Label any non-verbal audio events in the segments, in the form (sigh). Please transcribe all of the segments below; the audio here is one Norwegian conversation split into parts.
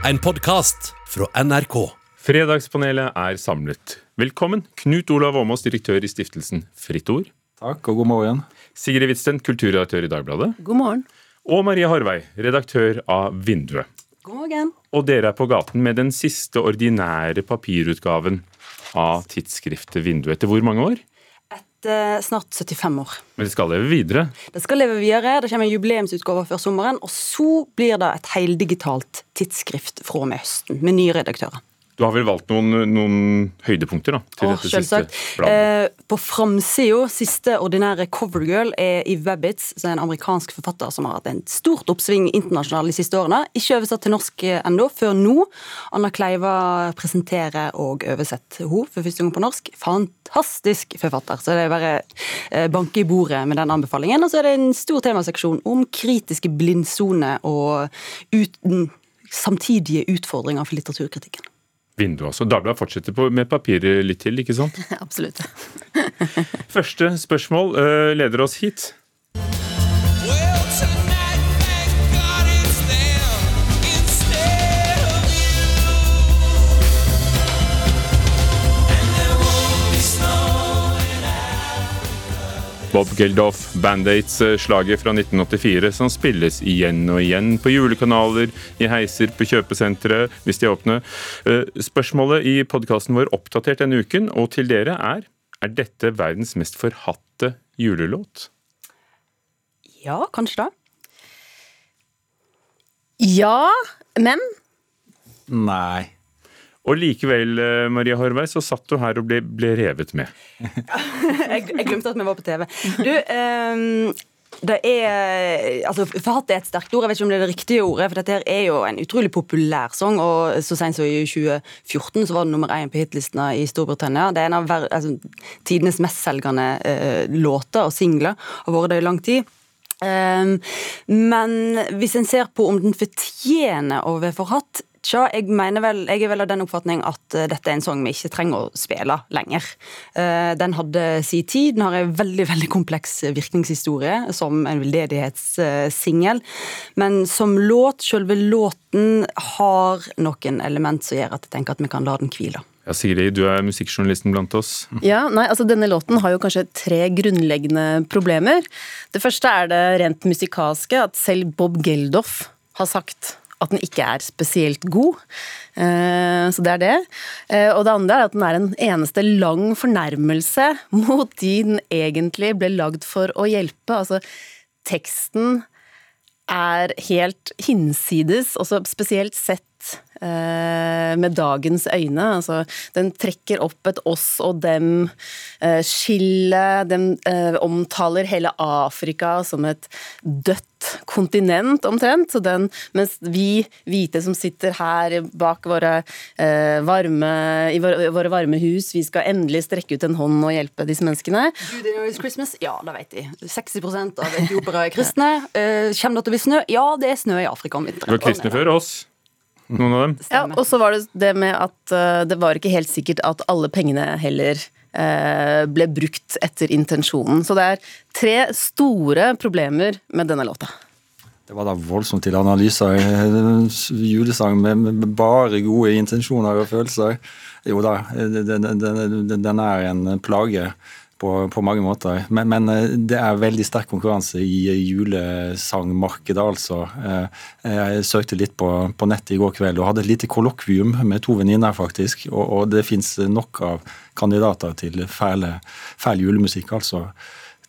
En podkast fra NRK. Fredagspanelet er samlet. Velkommen, Knut Olav Åmås, direktør i stiftelsen Fritt Ord. Takk, og god morgen. Sigrid Hvitsten, kulturredaktør i Dagbladet. God morgen. Og Marie Harvei, redaktør av Vinduet. God morgen. Og dere er på gaten med den siste ordinære papirutgaven av tidsskriftet Vinduet. Etter hvor mange år? Etter snart 75 år. Men det skal leve videre. Det skal leve videre, det kommer en jubileumsutgave før sommeren, og så blir det et heldigitalt tidsskrift fra og med høsten, med nye redaktører. Du har vel valgt noen, noen høydepunkter da, til Åh, dette selvsagt. siste bladet? Eh, på framsida, siste ordinære covergirl, er Eve Babbitts, som er en amerikansk forfatter som har hatt en stort oppsving internasjonalt de siste årene. Ikke oversatt til norsk eh, ennå, før nå. Anna Kleiva presenterer og oversetter henne for første gang på norsk. Fantastisk forfatter, så det er bare eh, banke i bordet med den anbefalingen. Og så er det en stor temaseksjon om kritiske blindsoner og uten samtidige utfordringer for litteraturkritikken. Vindu, også. Dagbladet fortsetter på, med papiret litt til, ikke sant? (laughs) Absolutt. Første spørsmål eh, leder oss hit. Bob Geldof, Band-Aids-slaget fra 1984, som spilles igjen og igjen på julekanaler, i heiser, på kjøpesentre, hvis de er åpne. Eh, Spørsmålet i podkasten vår oppdatert denne uken, og til dere er er dette verdens mest forhatte julelåt? Ja, kanskje det. Ja, men Nei. Og likevel, eh, Maria Horvei, så satt du her og ble, ble revet med. (laughs) jeg, jeg glemte at vi var på TV. Du, um det er altså, Forhatt er et sterkt ord. Jeg vet ikke om det er det riktige ordet. For dette er jo en utrolig populær sang. Og så sent som i 2014 så var det nummer én på hitlistene i Storbritannia. Det er en av altså, tidenes mestselgende uh, låter og singler. Har vært det i lang tid. Um, men hvis en ser på om den fortjener å være forhatt Tja, jeg mener vel, jeg er vel av den oppfatning at eh, dette er en sang vi ikke trenger å spille lenger. Eh, den hadde sin tid, den har en veldig veldig kompleks virkningshistorie som en veldedighetssingel. Men som låt, selve låten har noen element som gjør at jeg tenker at vi kan la den hvile. Ja, Sigrid, du er musikkjournalisten blant oss. (laughs) ja, nei, altså denne låten har jo kanskje tre grunnleggende problemer. Det første er det rent musikalske, at selv Bob Geldof har sagt at den ikke er spesielt god. Eh, Så det er det. Eh, Og det andre er at den er en eneste lang fornærmelse (laughs) mot de den egentlig ble lagd for å hjelpe. Altså, teksten er helt hinsides, også spesielt sett med dagens øyne. Altså, den trekker opp et oss og dem-skille. den eh, omtaler hele Afrika som et dødt kontinent, omtrent. Så den, mens vi hvite som sitter her bak våre, eh, varme, i våre, våre varme hus, vi skal endelig strekke ut en hånd og hjelpe disse menneskene. Do they know it's Christmas? Ja, det vet de. 60% av etiopere er kristne. Eh, Kommer det til å bli snø? Ja, det er snø i Afrika om Du var kristne før oss. Noen av dem. Ja, og så var det det med at uh, det var ikke helt sikkert at alle pengene heller uh, ble brukt etter intensjonen. Så det er tre store problemer med denne låta. Det var da voldsomt til analyser. En Julesang med, med bare gode intensjoner og følelser. Jo da, den, den, den, den er en plage på, på mange måter. Men, men eh, det er veldig sterk konkurranse i julesangmarkedet, altså. Eh, Jeg søkte litt på, på nettet i går kveld og hadde et lite kollokvium med to venninner, faktisk. Og, og det fins nok av kandidater til fæle, fæl julemusikk, altså.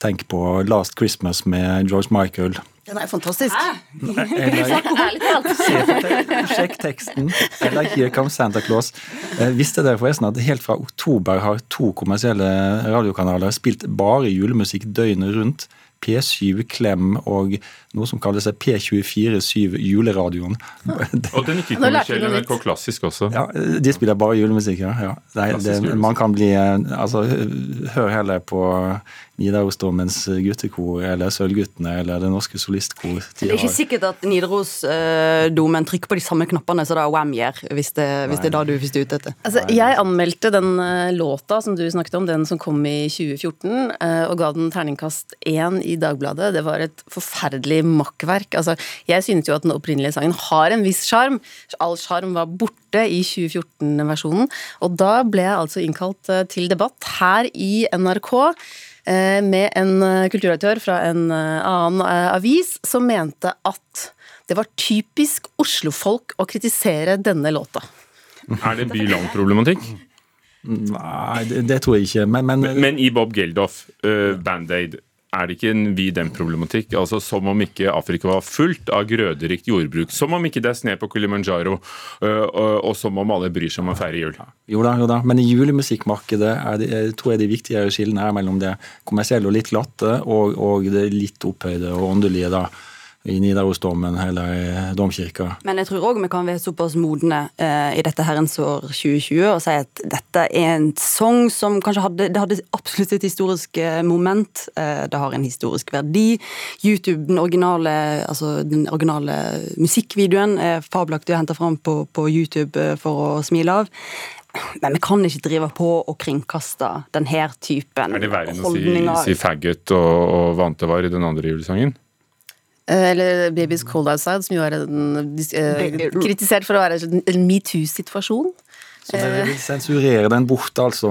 Tenk på Last Christmas med George Michael. Den er fantastisk. (laughs) Sjekk teksten. Eller Here Comes Santa Claus. Eh, visste dere forresten at helt fra oktober har to kommersielle radiokanaler spilt bare julemusikk døgnet rundt? P7 Klem og noe som kalles P247 Juleradioen. (laughs) Og den ikke-kommersielle NRK Klassisk også. Ja, De spiller bare julemusikk, ja. ja. Det det, man kan bli eh, Altså, hør heller på Nidarosdomens guttekor eller Sølvguttene eller Det Norske Solistkor. De Det er ikke sikkert at Nidarosdomen trykker på de samme knappene som da Wam gjør, hvis det, hvis det er da du hvis du er ute etter. Altså, jeg anmeldte den eh, låta som du snakket om, den som kom i 2014, eh, og ga den terningkast én i Dagbladet, det var et forferdelig makkverk. Altså, jeg synes jo at den opprinnelige sangen har en viss sjarm. All sjarm var borte i 2014-versjonen. Og da ble jeg altså innkalt eh, til debatt her i NRK eh, med en eh, kulturaktør fra en eh, annen eh, avis som mente at det var typisk Oslo-folk å kritisere denne låta. Er det by-land-problematikk? Nei, det, det tror jeg ikke. Men, men, Men i Bob Geldof, uh, Band-Aid, er det ikke en vi-dem-problematikk? Altså Som om ikke Afrika var fullt av grøderikt jordbruk. Som om ikke det er sne på Kilimanjaro, øh, og, og som om alle bryr seg om å feire jul. Jo da, jo da. Men i julemusikkmarkedet er det, tror jeg de viktigere skillene er mellom det kommersielle og litt glatte, og, og det litt opphøyde og åndelige da, i Nidarosdomen eller i domkirka. Men jeg tror òg vi kan være såpass modne eh, i dette herrens år 2020 og si at dette er en sang som kanskje hadde Det hadde absolutt et historisk eh, moment. Eh, det har en historisk verdi. YouTube, den originale, altså den originale musikkvideoen, er fabelaktig å hente fram på, på YouTube eh, for å smile av. Men vi kan ikke drive på og kringkaste denne typen holdninger. Er det verre enn å si, si faggot og, og vantevar i den andre julesangen? Eh, Eller 'Babies Cold Outside, som jo er en, eh, kritisert for å være en metoo-situasjon. Så dere vil sensurere den bort, altså?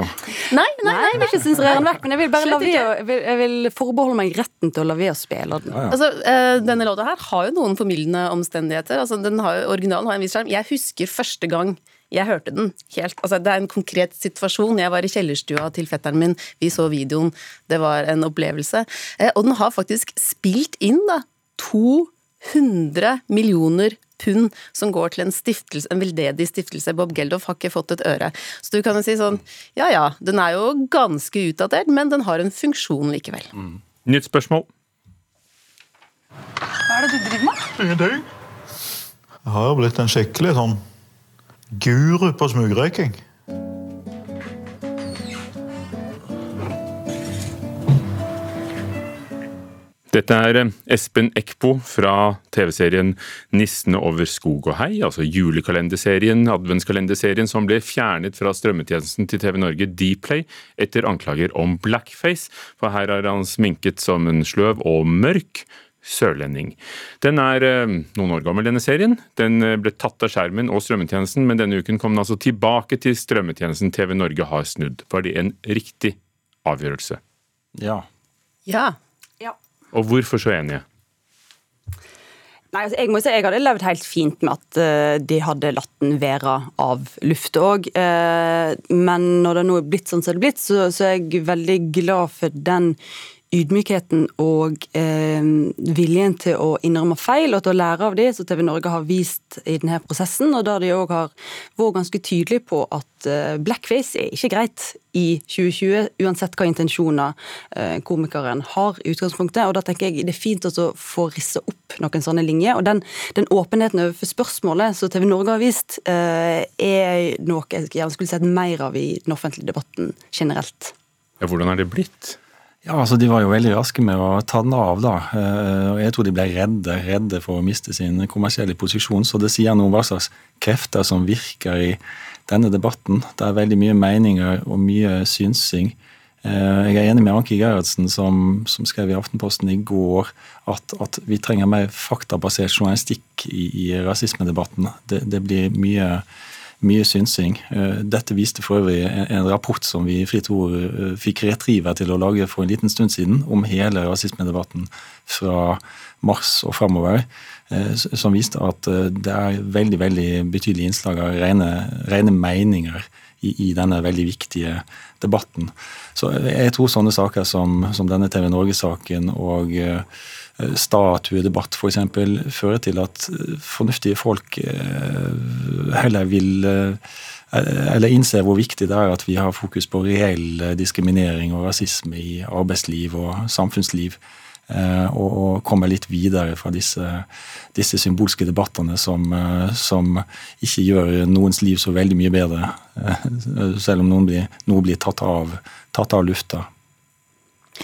Nei, nei, Nei, jeg vil ikke sensurere den vekk, men jeg vil bare la vi, jeg vil, jeg vil forbeholde meg retten til å la være å spille den. Altså, eh, denne låta her har jo noen formildende omstendigheter. Altså, den har, originalen har en viss sjarm. Jeg husker første gang jeg hørte den helt. Altså, det er en konkret situasjon. Jeg var i kjellerstua til fetteren min, vi så videoen. Det var en opplevelse. Eh, og den har faktisk spilt inn da 200 millioner pund som går til en stiftelse, en veldedig stiftelse. Bob Geldof har ikke fått et øre. Så du kan jo si sånn, ja ja, den er jo ganske utdatert, men den har en funksjon likevel. Nytt spørsmål. Hva er det du driver med? Ingenting. Jeg har jo blitt en skikkelig sånn guru på smugrøyking. Dette er eh, Espen Eckbo fra TV-serien 'Nissene over skog og hei', altså julekalenderserien, adventskalenderserien som ble fjernet fra strømmetjenesten til TV Norge Dplay etter anklager om blackface, for her er han sminket som en sløv og mørk sørlending. Den er eh, noen år gammel, denne serien. Den eh, ble tatt av skjermen og strømmetjenesten, men denne uken kom den altså tilbake til strømmetjenesten TV Norge har snudd. Var det en riktig avgjørelse? Ja. Ja, Ja. Og hvorfor så enige? Nei, altså jeg må si jeg hadde levd helt fint med at eh, de hadde latt den være av lufta òg. men når det nå er blitt sånn som det er blitt, så, så er jeg veldig glad for den ydmykheten og eh, viljen til å innrømme feil og til å lære av det, som TV Norge har vist i denne prosessen. Og der de òg har vært ganske tydelige på at eh, blackface er ikke greit i 2020, uansett hva intensjoner eh, komikeren har i utgangspunktet. Og da tenker jeg det er fint å få risse opp noen sånne linjer. Og den, den åpenheten overfor spørsmålet som TV Norge har vist, eh, er noe jeg gjerne skulle sett mer av i den offentlige debatten generelt. Ja, hvordan er det blitt? Ja, altså De var jo veldig raske med å ta den av. da, eh, og Jeg tror de ble redde, redde for å miste sin kommersielle posisjon. Så det sier noe om hva slags krefter som virker i denne debatten. Det er veldig mye meninger og mye synsing. Eh, Jeg er enig med Anki Gerhardsen, som, som skrev i Aftenposten i går at, at vi trenger mer faktabasert journalistikk i, i rasismedebatten. Det, det blir mye mye synsing. Eh, Dette viste for øvrig en rapport som vi i Fritt Ord eh, fikk Retriever til å lage for en liten stund siden, om hele rasismedebatten fra mars og framover, eh, som viste at det er veldig veldig betydelige innslag av rene, rene meninger i, i denne veldig viktige debatten. Så jeg tror sånne saker som, som denne TV Norge-saken og statuedebatt f.eks. fører til at eh, fornuftige folk eh, heller vil eh, eller innser hvor viktig det er at vi har fokus på reell eh, diskriminering og rasisme i arbeidsliv og samfunnsliv. eh, Og, og kommer litt videre fra disse, disse symbolske debattene som, eh, som ikke gjør noens liv så veldig mye bedre, eh, selv om noen blir, blir tatt av, tatt av lufta.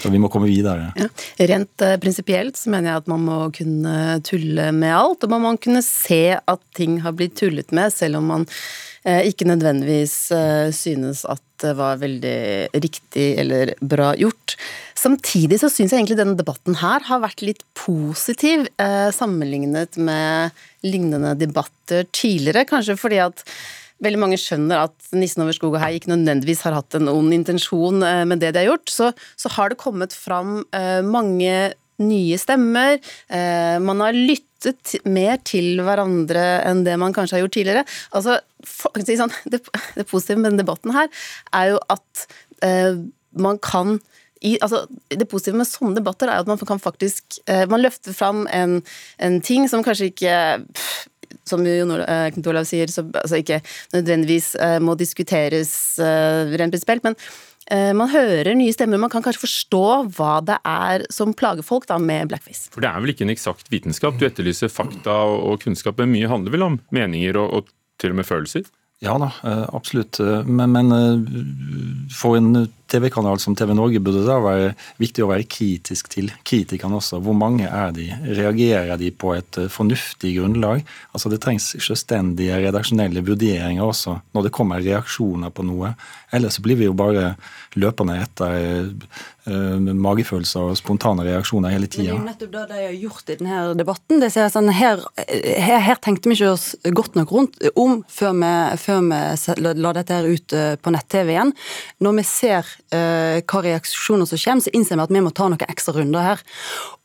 Så vi må komme videre. Ja. Rent eh, prinsipielt så mener jeg at man må kunne tulle med alt, og man må kunne se at ting har blitt tullet med, selv om man eh, ikke nødvendigvis eh, synes at det var veldig riktig eller bra gjort. Samtidig så syns jeg egentlig denne debatten her har vært litt positiv eh, sammenlignet med lignende debatter tidligere, kanskje fordi at Veldig mange skjønner at Nissen over skog og hei ikke nødvendigvis har hatt en ond intensjon eh, med det de har gjort. Så, så har det kommet fram eh, mange nye stemmer. Eh, man har lyttet mer til hverandre enn det man kanskje har gjort tidligere. Altså, sånn, (laughs) det, positive med denne debatten her er jo at man kan i, altså, det positive med sånne debatter er at man kan faktisk Man løfter fram en, en ting som kanskje ikke pff, som Jon Olav, eh, Knut Olav sier, så, altså ikke nødvendigvis eh, må diskuteres eh, rent prinsipielt, men man hører nye stemmer, man kan kanskje forstå hva det er som plager folk da med blackface. For det er vel ikke en eksakt vitenskap? Du etterlyser fakta og, og kunnskap, men mye handler vel om meninger og, og til og med følelser? Ja da, absolutt. Men, men få en TV-kanal som TV Norge burde da være viktig å være kritisk til kritikerne også. Hvor mange er de? Reagerer de på et eh, fornuftig grunnlag? Altså Det trengs selvstendige redaksjonelle vurderinger også når det kommer reaksjoner på noe. Ellers blir vi jo bare løpende etter eh, magefølelser og spontane reaksjoner hele tida. det er jo nettopp det de har gjort i denne debatten. Det sier sånn, her, her, her tenkte vi ikke oss godt nok rundt om før vi, før vi la, la dette her ut eh, på nett-TV igjen. Når vi ser uh, hva reaksjoner som kommer, så innser vi at vi må ta noen ekstra runder her.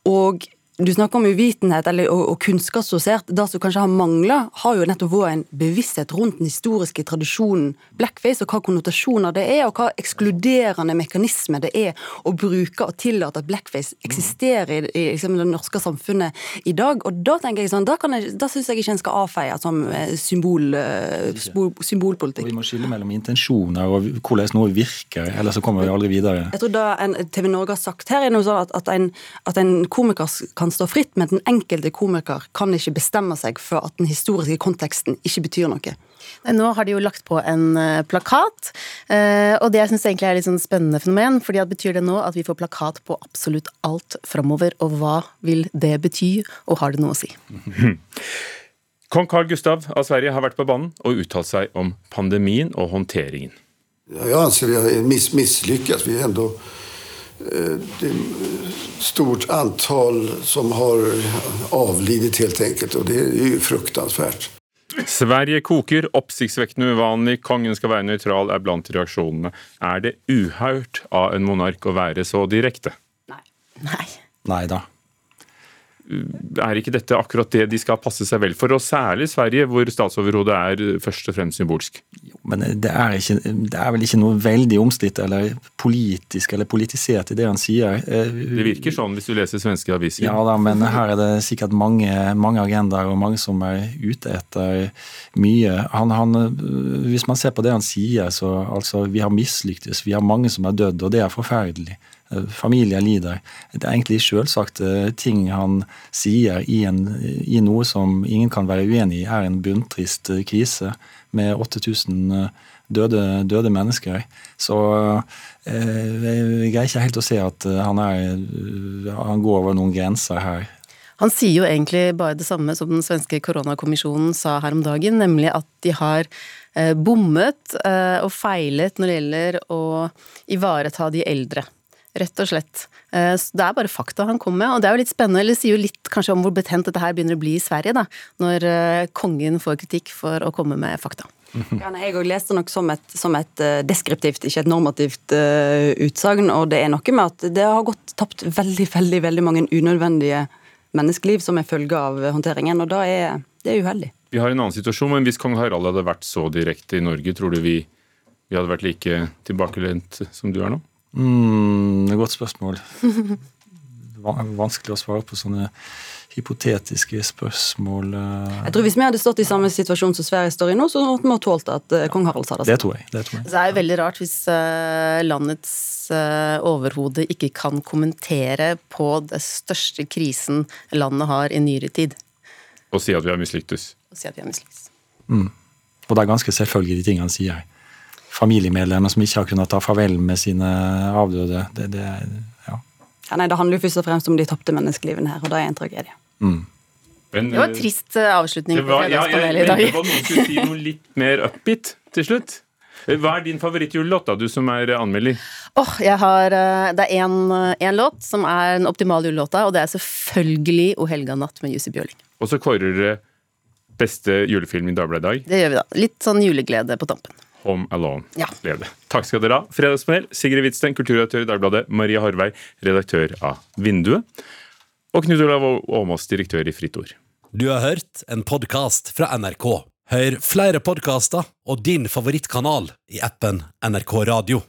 Og du snakker om uvitenhet eller, og, og kunnskapsdosert. Det som kanskje har mangla, har jo nettopp vært en bevissthet rundt den historiske tradisjonen blackface, og hva konnotasjoner det er, og hva ekskluderende mekanisme det er å bruke og tillate at blackface eksisterer i, i liksom, det norske samfunnet i dag. Og da tenker jeg sånn, da, jeg- da syns jeg ikke en skal avfeie som eh, symbol, eh, symbol, Og vi må skille mellom intensjoner og hvordan noe virker, ellers så kommer vi aldri videre. Jeg tror da en, TV Norge har sagt her, er noe sånn at, at, en, at en komiker kan stå fritt, men den enkelte komiker kan ikke bestemme seg for at den historiske konteksten ikke betyr noe. Nei, Nå har de jo lagt på en eh, plakat, eh, og det jeg syns egentlig er et litt sånn spennende fenomen. fordi at Betyr det nå at vi får plakat på absolutt alt framover, og hva vil det bety, og har det noe å si? (laughs) Kong Carl Gustav av Sverige har vært på banen og uttalt seg om pandemien og håndteringen. Jeg Jag anser vi har miss, misslyckats. Vi är ändå det är stort antal som har avlidet helt enkelt och det är ju fruktansvärt. Sverige koker, oppsiktsvekkende uvanlig, kongen skal være nøytral, er blant reaksjonene. Er det uhørt av en monark å være så direkte? Nei. Nei da. Er ikke dette akkurat det de skal passe seg vel for, og særlig Sverige, hvor statsoverhodet er først og fremst symbolsk? Men det er, ikke, det er vel ikke noe veldig omstridt eller politisk eller politisert i det han sier. Eh, Det virker sånn hvis du leser svenske aviser. Ja da, men her er det sikkert mange, mange agendaer og mange som er ute etter mye. Han, han, øh, hvis man ser på det han sier, så altså, vi har mislyktes, vi har mange som er dødd, og det er forferdelig. Eh, Familier lider. Det er egentlig selvsagte ting han sier i, en, i noe som ingen kan være uenig i, er en bunntrist eh, krise med 8000 døde, døde mennesker. Så eh, jeg greier ikke helt å se at eh, han, er, eh, han går over noen grenser her. Han sier jo egentlig bare det samme som den svenske koronakommisjonen sa her om dagen, nemlig at de har eh, bommet eh, og feilet når det gjelder å ivareta de eldre. Rett og slett. Eh, så Det er bare fakta han kommer med, og det er jo litt spennende, eller sier jo litt kanskje om hvor betent dette her begynner å bli i Sverige, da, når eh, kongen får kritikk for å komme med fakta. (laughs) Ja, nei, jeg leste nok som et, som et eh, deskriptivt, ikke et normativt uh, utsagn. Og det er noe med at det har gått tapt veldig, veldig, veldig mange unødvendige menneskeliv som er følge av håndteringen, og da er det er uheldig. Vi har en annen situasjon, men hvis kong Harald hadde vært så direkte i Norge, tror du vi, vi hadde vært like tilbakelent som du er nå? Mm, det er et godt spørsmål. (laughs) Va- Vanskelig å svare på sånne hypotetiske spørsmål. eh. Jeg tror Hvis vi hadde stått i samme situasjon som Sverige står i nå, så måtte vi ha tålt at eh, kong Harald sa det. Det tror jeg. Det tror jeg. Det er jo veldig rart hvis eh, landets overhode ikke kan kommentere på det største krisen landet har i nyere tid, Og si at vi har mislyktes. og si at vi har mislyktes. Og det er ganske selvfølgelig de tingene han sier. Familiemedlemmer som ikke har kunnet ta farvel med sine avdøde. Det, det, ja. Ja, nei, Det handler jo først og fremst om de tapte menneskelivene her, og det er en tragedie. Men, Det var en eh, trist eh, avslutning det på var, ja, jeg Fredagspanelet i ventet dag. Det var noen skulle si noe (laughs) litt mer upbeat til slutt. Eh, Hva er din favorittjulelåt, da, du som er anmelder? Åh, jeg har, eh, Det er én låt som er den optimale julelåta, og det er selvfølgelig O helga natt med Jussi Bjørling. Og så kårer dere beste julefilm i Dagbladet i dag. Det gjør vi da. Litt sånn juleglede på tampen. Home Alone. Ja. Takk skal dere ha. Fredagspanel, Sigrid Hvitsten, kulturredaktør i Dagbladet. Maria Horvei, redaktør av Vinduet. Og Knut Olav Åmås, direktør i Fritt Ord. Du har hørt en podkast fra NRK. Hør flere podkaster og din favorittkanal i appen NRK Radio.